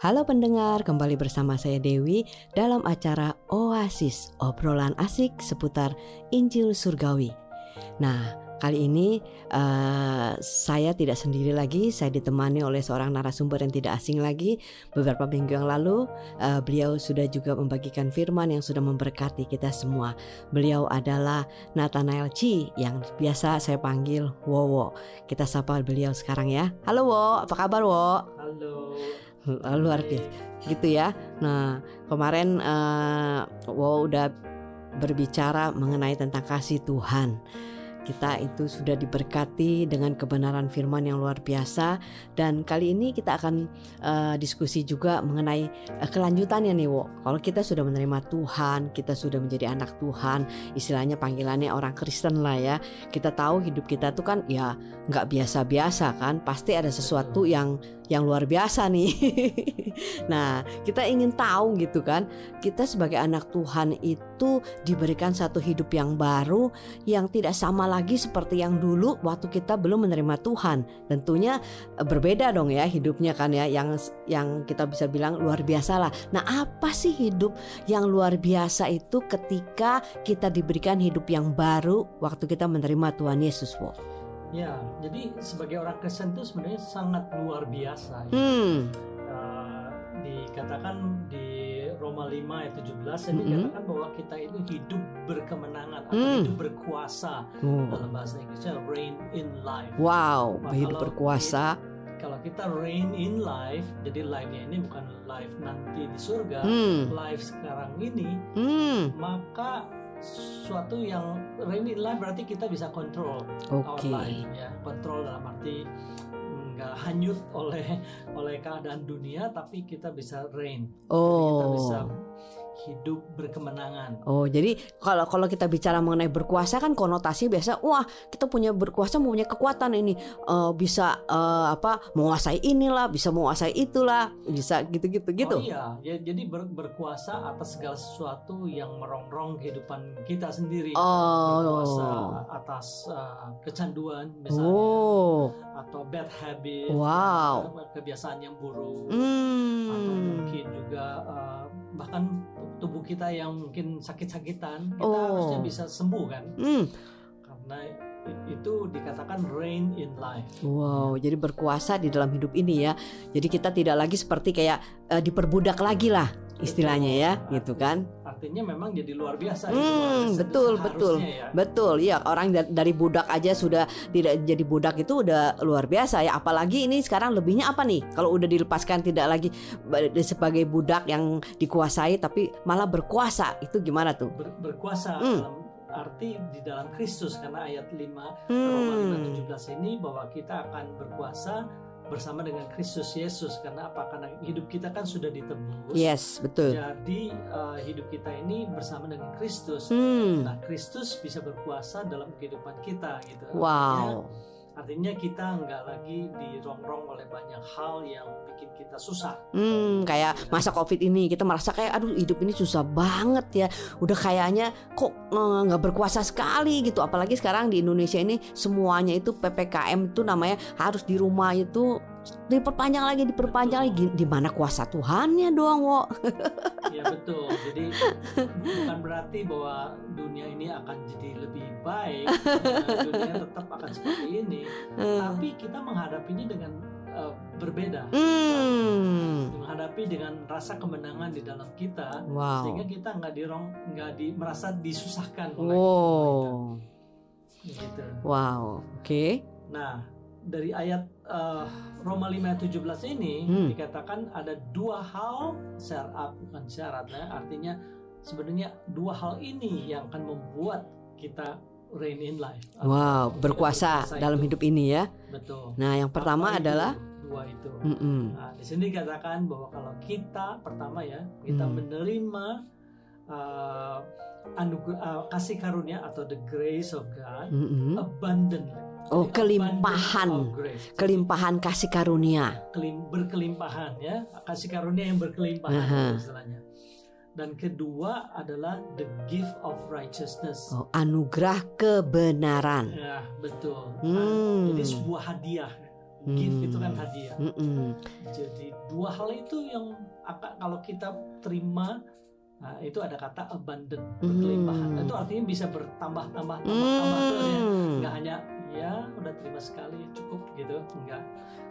Halo pendengar, kembali bersama saya Dewi dalam acara Oasis, obrolan asik seputar Injil Surgawi. Nah, kali ini uh, saya tidak sendiri lagi, saya ditemani oleh seorang narasumber yang tidak asing lagi. Beberapa minggu yang lalu, uh, beliau sudah juga membagikan firman yang sudah memberkati kita semua. Beliau adalah Nathanael Chi yang biasa saya panggil Wowo. Kita sapa beliau sekarang ya. Halo Wo, apa kabar Wo? Halo. Luar biasa gitu ya. Nah kemarin uh, wow udah berbicara mengenai tentang kasih Tuhan. Kita itu sudah diberkati dengan kebenaran firman yang luar biasa dan kali ini kita akan uh, diskusi juga mengenai uh, kelanjutannya nih Wo. Kalau kita sudah menerima Tuhan, kita sudah menjadi anak Tuhan, istilahnya panggilannya orang Kristen lah ya. Kita tahu hidup kita tuh kan ya nggak biasa-biasa kan, pasti ada sesuatu yang yang luar biasa nih. nah, kita ingin tahu gitu kan, kita sebagai anak Tuhan itu diberikan satu hidup yang baru yang tidak sama lagi seperti yang dulu waktu kita belum menerima Tuhan. Tentunya eh, berbeda dong ya hidupnya kan ya yang yang kita bisa bilang luar biasa lah. Nah, apa sih hidup yang luar biasa itu ketika kita diberikan hidup yang baru waktu kita menerima Tuhan Yesus, Wo? Ya, jadi sebagai orang Kristen itu sebenarnya sangat luar biasa. Ya. Hmm. Uh, dikatakan di Roma 5 ayat 17 mm-hmm. dikatakan bahwa kita itu hidup berkemenangan atau Hmm. hidup berkuasa Oh. dalam bahasa Inggrisnya reign in life. Wow, Nah, hidup kalau berkuasa. Kalau kita reign in life, jadi life-nya ini bukan life nanti di surga, Hmm. life sekarang ini, Hmm. maka suatu yang reign in life berarti kita bisa kontrol Oke. our life ya kontrol dalam arti nggak hanyut oleh oleh keadaan dunia tapi kita bisa reign Jadi kita bisa Oh. Hidup berkemenangan Oh, jadi kalau kalau kita bicara mengenai berkuasa kan konotasi biasa wah, kita punya berkuasa punya kekuatan ini eh, bisa eh, apa? menguasai inilah, bisa menguasai itulah, bisa gitu-gitu gitu. oh iya ya, jadi ber- berkuasa atas segala sesuatu yang merongrong kehidupan kita sendiri Oh. berkuasa atas uh, kecanduan misalnya Oh. atau bad habit Wow. kebiasaan yang buruk atau Hmm. mungkin juga uh, bahkan tubuh kita yang mungkin sakit-sakitan kita Oh. harusnya bisa sembuh kan Hmm. karena itu dikatakan reign in life Wow, jadi berkuasa di dalam hidup ini ya. Jadi kita tidak lagi seperti kayak eh, diperbudak lagi lah istilahnya ya, gitu kan? Artinya memang jadi luar biasa Hmm, itu luar biasa betul, betul. ya. Betul, ya orang da- dari budak aja sudah tidak jadi budak itu udah luar biasa ya. Apalagi ini sekarang lebihnya apa nih? Kalau udah dilepaskan tidak lagi ba- sebagai budak yang dikuasai, tapi malah berkuasa. Itu gimana tuh? Ber- berkuasa Hmm. dalam arti di dalam Kristus karena ayat 5 Hmm. Roma 5:17 ini bahwa kita akan berkuasa bersama dengan Kristus Yesus karena apa karena hidup kita kan sudah ditebus Yes, betul. Jadi uh, hidup kita ini bersama dengan Kristus. Hmm. Nah, Kristus bisa berkuasa dalam kehidupan kita gitu. Wow. Artinya, artinya kita nggak lagi dirongrong oleh banyak hal yang bikin kita susah. Hmm, kayak masa covid ini kita merasa kayak aduh hidup ini susah banget ya. Udah kayaknya kok eh, nggak berkuasa sekali gitu. Apalagi sekarang di Indonesia ini semuanya itu ppkm itu namanya harus di rumah itu diperpanjang lagi diperpanjang lagi. Di mana kuasa Tuhannya doang, wo? Ya betul. Jadi bukan berarti bahwa dunia ini akan jadi lebih baik. Nah, dunia tetap akan seperti ini. Tapi kita menghadapinya dengan uh, berbeda. Hmm. menghadapi dengan rasa kemenangan di dalam kita Wow. sehingga kita nggak dirong nggak di merasa disusahkan oleh Wow. gitu. Wow. Oke. Nah dari ayat uh, Roma 5 ayat 17 ini Hmm. dikatakan ada dua hal syarat bukan syarat ya artinya sebenarnya dua hal ini yang akan membuat kita reign in life. Wow, Kita berkuasa dalam itu. hidup ini ya. Betul. Nah, yang pertama Apa itu? adalah dua itu. Mm-mm. Nah, di sini dikatakan bahwa kalau kita pertama ya kita Hmm. menerima uh, anugerah uh, kasih karunia atau the grace of God Mm-mm. abundantly. Oh, Jadi kelimpahan. Kelimpahan kasih karunia. Kelim- berkelimpahan ya kasih karunia yang berkelimpahan Aha. istilahnya. Dan kedua adalah the gift of righteousness. Oh, anugerah kebenaran. Ya betul. Hmm. Jadi sebuah hadiah. gift Hmm. itu kan hadiah. Mm-mm. Jadi dua hal itu yang akan kalau kita terima nah, itu ada kata abundant berkelimpahan. Hmm. Itu artinya bisa bertambah tambah tambah tambah terus ya. Hmm. Nggak hanya ya udah terima sekali cukup gitu, enggak.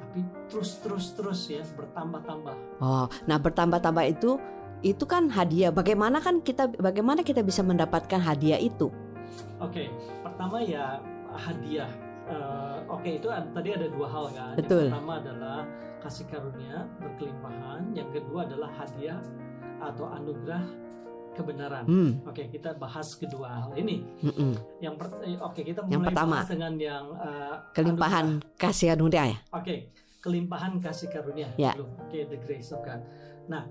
Tapi terus terus terus ya bertambah tambah. Oh, nah bertambah-tambah itu itu kan hadiah. Bagaimana kan kita bagaimana kita bisa mendapatkan hadiah itu? Oke, pertama ya hadiah. Eh, Oke itu ad- tadi ada dua hal kan. Betul. Yang pertama adalah kasih karunia berkelimpahan. Yang kedua adalah hadiah atau anugerah kebenaran. Hmm. Oke kita bahas kedua hal ini. mm-mm. Yang per- eh, oke kita Yang mulai pertama. bahas dengan yang eh, Kelimpahan kasih anugerah ya. anugerah. Oke kelimpahan kasih karunia. Ya. dulu. Oke the grace of God. Nah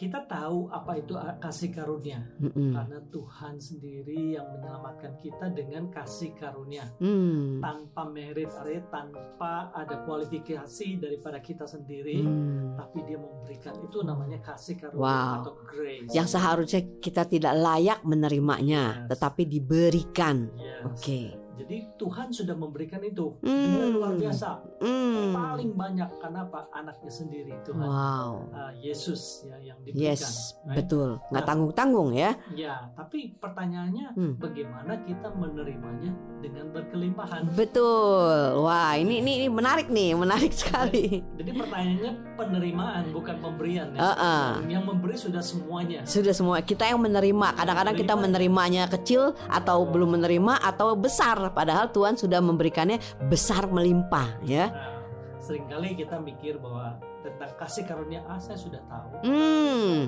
kita tahu apa itu kasih karunia Mm-mm. karena Tuhan sendiri yang menyelamatkan kita dengan kasih karunia. Hmm. tanpa merit artinya tanpa ada kualifikasi daripada kita sendiri Hmm. tapi dia memberikan itu namanya kasih karunia Wow. atau grace Yang seharusnya kita tidak layak menerimanya, Yes. tetapi diberikan. Yes. Oke. Jadi Tuhan sudah memberikan itu dengan luar biasa Hmm. paling banyak karena apa anaknya sendiri Tuhan Wow. Uh, Yesus ya yang diberikan Yes, right? betul. Nggak Nah. tanggung-tanggung ya. ya tapi pertanyaannya Hmm. bagaimana kita menerimanya dengan berkelimpahan Betul. Wah, ini ini, ini menarik nih, menarik sekali. jadi pertanyaannya penerimaan bukan pemberian ya Uh-uh. yang memberi sudah semuanya Sudah semua kita yang menerima. Kadang-kadang kita Menerima. menerimanya kecil atau belum menerima atau besar. Padahal Tuhan sudah memberikannya besar melimpah ya. Nah, sering kali kita mikir bahwa tentang kasih karunia ah saya sudah tahu. Hmm,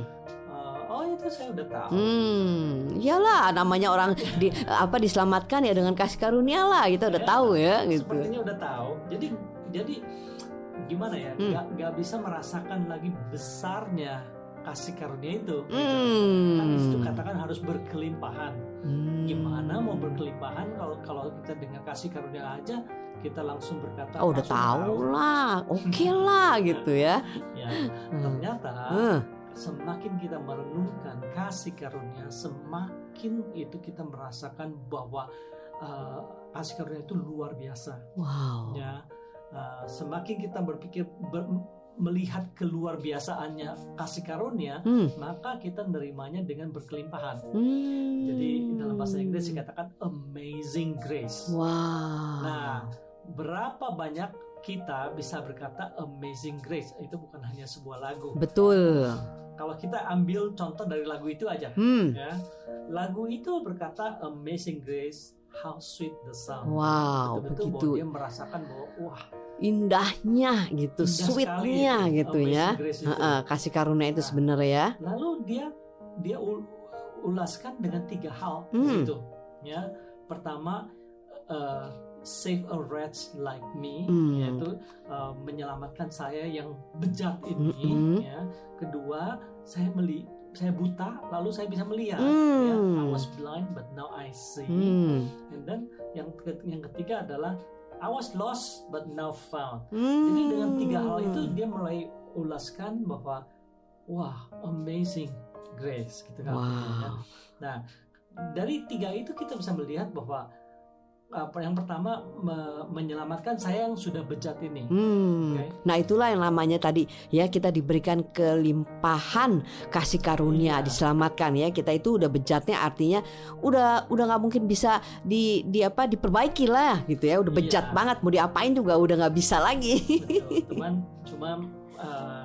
Eh, oh itu saya udah tahu. hmm, iyalah namanya orang di apa diselamatkan ya dengan kasih karunia lah kita udah Ya, tahu ya gitu. Sepertinya udah tahu. Jadi jadi gimana ya? Hmm. Nggak nggak bisa merasakan lagi besarnya kasih karunia itu. gitu. Hmm. Kan di situ katakan harus berkelimpahan. Hmm. Gimana mau berkelimpahan kalau kalau kita dengan kasih karunia aja kita langsung berkata Oh udah "Ah, tahu lah, oke lah gitu ya. Ya, Hmm. ternyata Hmm. semakin kita merenungkan kasih karunia, semakin itu kita merasakan bahwa uh, kasih karunia itu luar biasa. Wow. Ya, Uh, semakin kita berpikir ber- melihat keluar biasaannya kasih karunia, Hmm. maka kita nerimanya dengan berkelimpahan. Hmm. Jadi dalam bahasa Inggris dikatakan amazing grace. Wow. Nah, berapa banyak kita bisa berkata amazing grace? Itu bukan hanya sebuah lagu. Betul. Kalau kita ambil contoh dari lagu itu aja, Hmm. ya. Lagu itu berkata Amazing Grace, how sweet the sound. Wow, Betul-betul bahwa begitu dia merasakan bahwa wah, indahnya gitu, Indah sweetnya gitu Amazing ya. Grace itu. Kasih karunia itu Nah. sebenarnya ya. lalu dia dia ul- ulaskan dengan tiga hal Hmm. situ. Ya, pertama uh, save a wretch like me, Hmm. yaitu uh, menyelamatkan saya yang bejat ini. Mm-mm. Ya, kedua saya meli saya buta lalu saya bisa melihat. Hmm. Ya, I was blind but now I see. Hmm. And then yang yang ketiga adalah I was lost but now found. Hmm. Jadi dengan tiga hal itu dia mulai ulaskan bahwa wah amazing grace gitu kan. Wow. Nah dari tiga itu kita bisa melihat bahwa yang pertama me- menyelamatkan saya yang sudah bejat ini. Hmm. Oke. Nah itulah yang namanya tadi ya kita diberikan kelimpahan kasih karunia Iya. diselamatkan ya kita itu udah bejatnya artinya udah udah nggak mungkin bisa di di apa diperbaiki lah gitu ya udah bejat Iya. banget mau diapain juga udah nggak bisa lagi. Betul. Cuman cuma eh,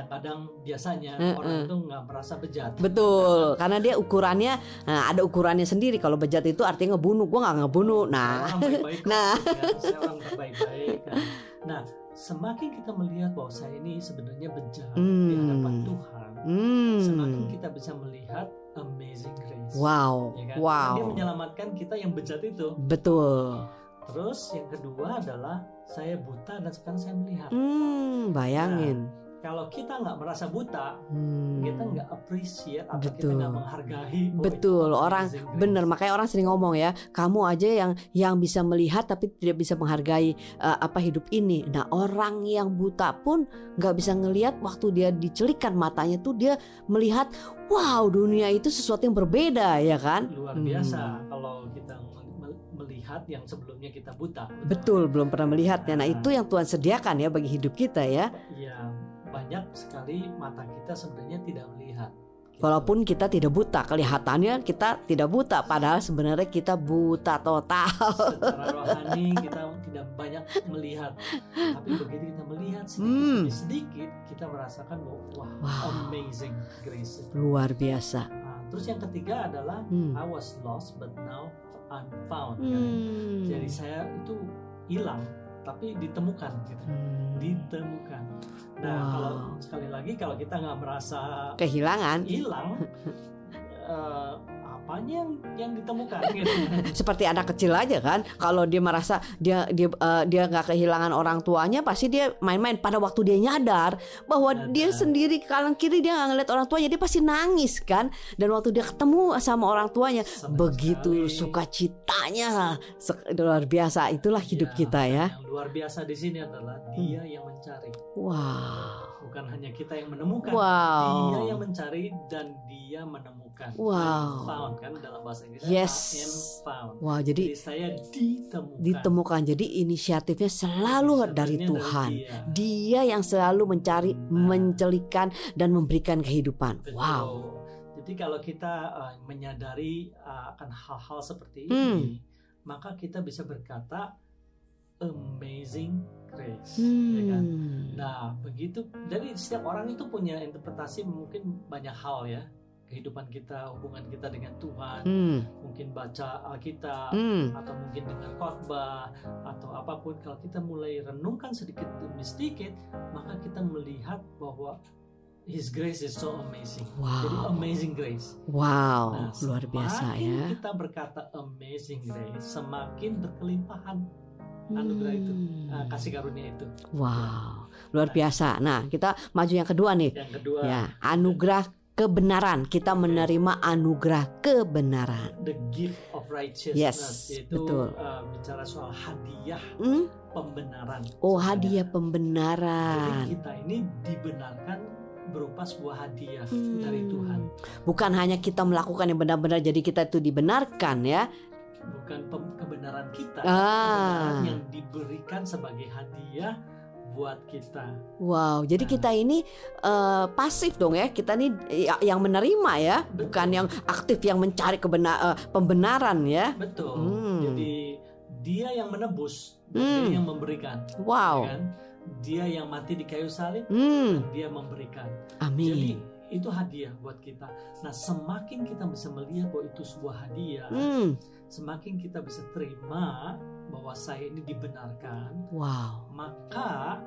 kadang-kadang biasanya Eh, orang eh. itu nggak merasa bejat. Betul karena dia ukurannya nah, ada ukurannya sendiri kalau bejat itu artinya ngebunuh gua nggak ngebunuh Saya nah orang baik-baik kok, nah. ya. saya orang baik-baik kan. Nah, semakin kita melihat bahwa saya ini sebenarnya bejat di Hmm. hadapan Tuhan, hmm. semakin kita bisa melihat amazing grace. wow Ya kan? wow Dia menyelamatkan kita yang bejat itu. betul Terus yang kedua adalah saya buta dan sekarang saya melihat. hmm bayangin Kalau kita nggak merasa buta, Hmm. kita nggak appreciate atau kita Betul. nggak menghargai. oh, Betul, itu orang bener makanya orang sering ngomong ya, kamu aja yang yang bisa melihat tapi tidak bisa menghargai eh, apa hidup ini. Nah orang yang buta pun nggak bisa ngelihat waktu dia dicelikan matanya tuh dia melihat, wow dunia itu sesuatu yang berbeda ya kan? luar Hmm. biasa kalau kita mel- mel- melihat yang sebelumnya kita buta. Betul, belum pernah melihatnya. Nah, itu yang Tuhan sediakan ya bagi hidup kita ya. Iya, banyak sekali mata kita sebenarnya tidak melihat. Gitu. Walaupun kita tidak buta, kelihatannya kita tidak buta, padahal sebenarnya kita buta total. Secara rohani kita tidak banyak melihat, tapi begitu kita melihat sedikit Hmm. demi sedikit, kita merasakan bahwa wah, Wow. amazing grace. Luar biasa. Nah, terus yang ketiga adalah Hmm. I was lost but now I'm found. kan? Hmm. Jadi saya itu hilang tapi ditemukan gitu. Hmm. Ditemukan. Nah, Wow. kalau sekali lagi kalau kita nggak merasa kehilangan hilang eh, apanya yang yang ditemukan? Gitu. seperti anak kecil aja kan. Kalau dia merasa dia dia eh, dia nggak kehilangan orang tuanya pasti dia main-main. Pada waktu dia nyadar bahwa dia sendiri kanan kiri dia nggak ngeliat orang tuanya dia pasti nangis kan. Dan waktu dia ketemu sama orang tuanya Senang begitu sekali. sukacitanya. Luar biasa. Itulah hidup Ya, kita ya. Yang luar biasa di sini adalah dia yang mencari, wow bukan hanya kita yang menemukan. Wow. Dia yang mencari dan dia menemukan. Wow. I'm found kan dalam bahasa Inggris. Yes. I am found. wow Jadi jadi saya ditemukan. ditemukan jadi inisiatifnya selalu dari Inisiatifnya Tuhan dia. dia yang selalu mencari mencelikan dan memberikan kehidupan Betul. wow Jadi kalau kita uh, menyadari uh, akan hal-hal seperti Hmm. ini, maka kita bisa berkata amazing grace, Hmm. ya kan? Nah, begitu. Jadi setiap orang itu punya interpretasi mungkin banyak hal ya. Kehidupan kita, hubungan kita dengan Tuhan, Hmm, mungkin baca Alkitab hmm, atau mungkin dengan khotbah atau apa pun kalau kita mulai renungkan sedikit demi sedikit, maka kita melihat bahwa His grace is so amazing. Jadi wow, amazing grace. wow, Nah, luar biasa semakin ya. Kita berkata amazing grace, semakin berkelimpahan anugerah itu, uh, kasih karunia itu. Wow, luar biasa. Nah, kita maju yang kedua nih. Yang kedua, Ya, anugerah kebenaran. Kita menerima anugerah kebenaran. the gift of righteousness, Yes, yaitu betul. uh, bicara soal hadiah Hmm? pembenaran. Oh, Sebenarnya. hadiah Jadi pembenaran. kita ini dibenarkan berupa sebuah hadiah Hmm. dari Tuhan, Bukan hanya kita melakukan yang benar-benar jadi kita itu dibenarkan ya. bukan pem- kebenaran kita, Ah. kebenaran yang diberikan sebagai hadiah buat kita. Wow, jadi Nah. kita ini eh, pasif dong ya. Kita ini ya- yang menerima ya, Betul. bukan yang aktif yang mencari kebenar eh, pembenaran ya. Betul. Hmm. Jadi dia yang menebus, Hmm. dia yang memberikan, Wow. ya kan? Dia yang mati di kayu salib, Hmm, dia memberikan. Jadi amin. Itu hadiah buat kita. Nah, semakin kita bisa melihat bahwa itu sebuah hadiah, Hmm, semakin kita bisa terima bahwa saya ini dibenarkan, wow. maka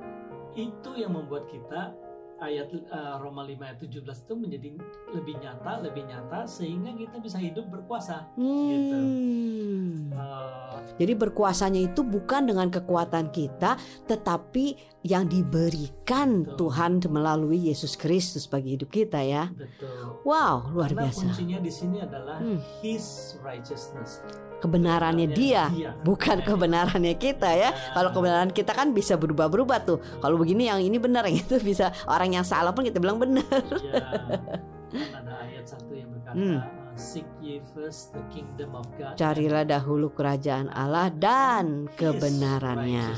itu yang membuat kita ayat eh, Roma 5 ayat 17 itu menjadi lebih nyata, lebih nyata sehingga kita bisa hidup berkuasa. Gitu. Hmm. Eh, Jadi berkuasanya itu bukan dengan kekuatan kita, tetapi yang diberikan Betul. Tuhan melalui Yesus Kristus bagi hidup kita ya. betul. Wow, luar Karena biasa. kuncinya di sini adalah Hmm. His righteousness. Kebenarannya dia, bukan Ya. kebenarannya kita ya. Kalau kebenaran kita kan bisa berubah-berubah tuh. Kalau begini yang ini benar, yang itu bisa orang yang salah pun kita bilang benar. Ya, ada ayat satu yang berkata, Hmm. uh, Seek ye first the kingdom of God. Carilah dahulu kerajaan Allah dan kebenarannya.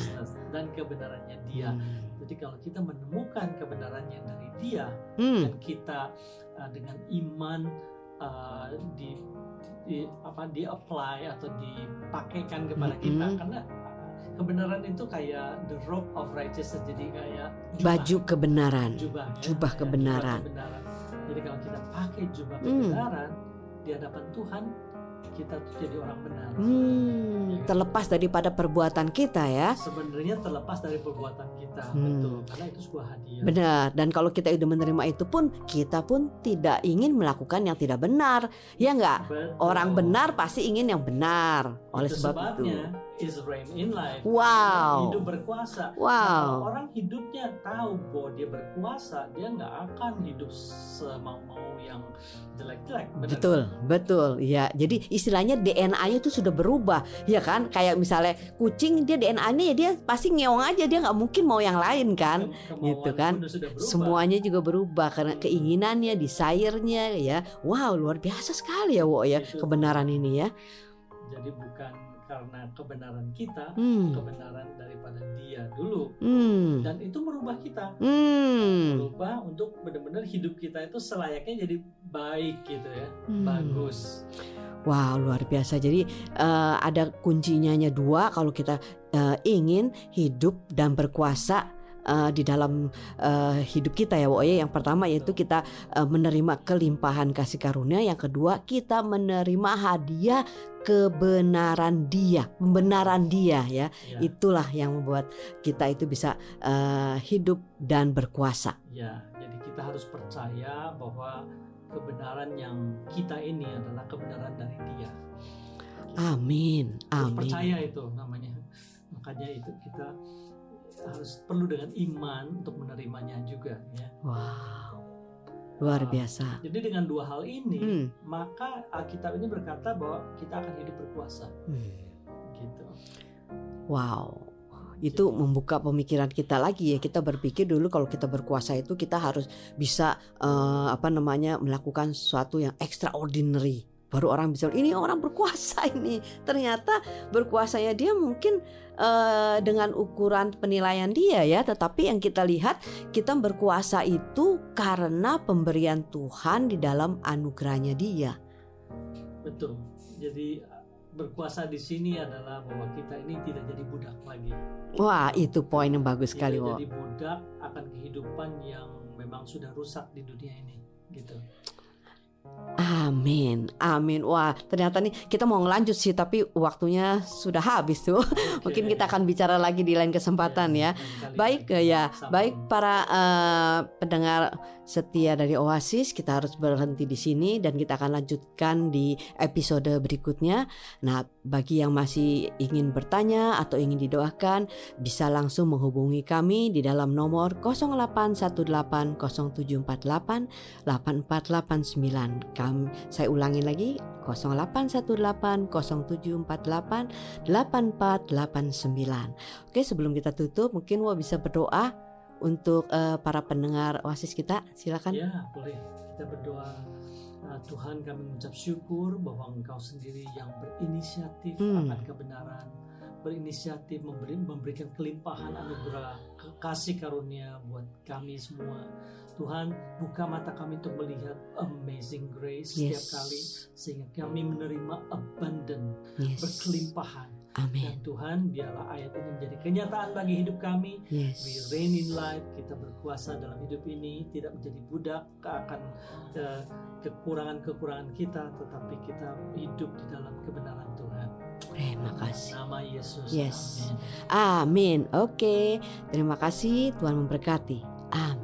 Dan kebenarannya dia. Jadi kalau kita menemukan kebenarannya dari dia Hmm, dan kita uh, dengan iman uh, di, di apa di apply atau dipakaikan kepada kita Mm-mm. karena uh, kebenaran itu kayak the robe of righteousness jadi kayak jubah. baju kebenaran. jubah, ya. Jubah Ya, kebenaran. kebenaran. Jadi kalau kita pakai jubah Hmm. kebenaran di hadapan Tuhan, kita tuh jadi orang benar. Hmm, terlepas daripada perbuatan kita ya. Sebenarnya terlepas dari perbuatan kita, Hmm. betul. Karena itu sebuah hadiah. Benar, dan kalau kita udah menerima itu pun kita pun tidak ingin melakukan yang tidak benar. Ya enggak? Betul. Orang benar pasti ingin yang benar. Oleh itu sebab sebabnya itu. Is reign in life. Wow. Hidup berkuasa. Nah, Wow. kalau orang hidupnya tahu bahwa dia berkuasa, dia nggak akan hidup semau-mau yang jelek-jelek. Betul, betul. Ya, jadi istilahnya DNA-nya itu sudah berubah, ya kan? Kayak misalnya kucing dia DNA-nya ya dia pasti ngeong aja, dia nggak mungkin mau yang lain kan? Kem- Gitu kemauan kan. Semuanya juga berubah karena keinginannya, desire-nya ya. Wow, luar biasa sekali ya, Wo ya, Itu. kebenaran ini ya. Jadi bukan karena kebenaran kita, Hmm. kebenaran daripada Dia dulu. Hmm. Dan itu merubah kita, Hmm. merubah untuk benar-benar hidup kita itu selayaknya jadi baik gitu ya, Hmm. bagus. Wow, luar biasa. Jadi eh, ada kuncinya dua kalau kita eh, ingin hidup dan berkuasa eh, di dalam eh, hidup kita ya, Woye. Yang pertama yaitu kita eh, menerima kelimpahan kasih karunia, yang kedua kita menerima hadiah kebenaran Dia, pembenaran Dia ya. Ya, Itulah yang membuat kita itu bisa eh, hidup dan berkuasa. ya. Jadi kita harus percaya bahwa kebenaran yang kita ini adalah kebenaran dari Dia. Amin. Amin. percaya itu namanya. Makanya itu kita harus perlu dengan iman untuk menerimanya juga ya. Wow. Luar biasa. Jadi dengan dua hal ini, Hmm. maka Alkitab ini berkata bahwa kita akan hidup berkuasa Hmm. gitu. Wow. Itu membuka pemikiran kita lagi ya. Kita berpikir dulu kalau kita berkuasa itu kita harus bisa eh, apa namanya melakukan sesuatu yang extraordinary. Baru orang bisa ini orang berkuasa ini. Ternyata berkuasanya dia mungkin eh, dengan ukuran penilaian dia ya, tetapi yang kita lihat kita berkuasa itu karena pemberian Tuhan di dalam anugerahnya dia. Betul. Jadi berkuasa di sini adalah bahwa kita ini tidak jadi budak lagi. Wah, itu poin yang bagus sekali, tidak jadi budak akan kehidupan yang memang sudah rusak di dunia ini gitu. Amin, amin. Wah, ternyata nih kita mau ngelanjut sih, tapi waktunya sudah habis tuh. Mungkin kita akan bicara lagi di lain kesempatan ya. Baik ya, baik para eh, pendengar setia dari Oasis, kita harus berhenti di sini dan kita akan lanjutkan di episode berikutnya. Nah, bagi yang masih ingin bertanya atau ingin didoakan, bisa langsung menghubungi kami di dalam nomor 08180748 8489. Kami saya ulangi lagi 0818 0748 8489. Oke, sebelum kita tutup mungkin Wo bisa berdoa untuk eh, para pendengar Oasis kita. Silakan. Ya, boleh. Kita berdoa Uh, Tuhan kami mengucap syukur bahwa Engkau sendiri yang berinisiatif Hmm. akan kebenaran, berinisiatif memberi, memberikan kelimpahan anugerah ke- kasih karunia buat kami semua. Tuhan buka mata kami untuk melihat amazing grace setiap Yes. kali sehingga kami menerima abundant, Yes. berkelimpahan. Dan Amin. Tuhan biarlah ayat ini menjadi kenyataan bagi hidup kami We Yes. reign in life, kita berkuasa dalam hidup ini, tidak menjadi budak akan eh, kekurangan-kekurangan kita, tetapi kita hidup di dalam kebenaran Tuhan. Terima kasih. Nama Yesus. Yes. Amin. Amin. Oke. Terima kasih Tuhan memberkati. Amin.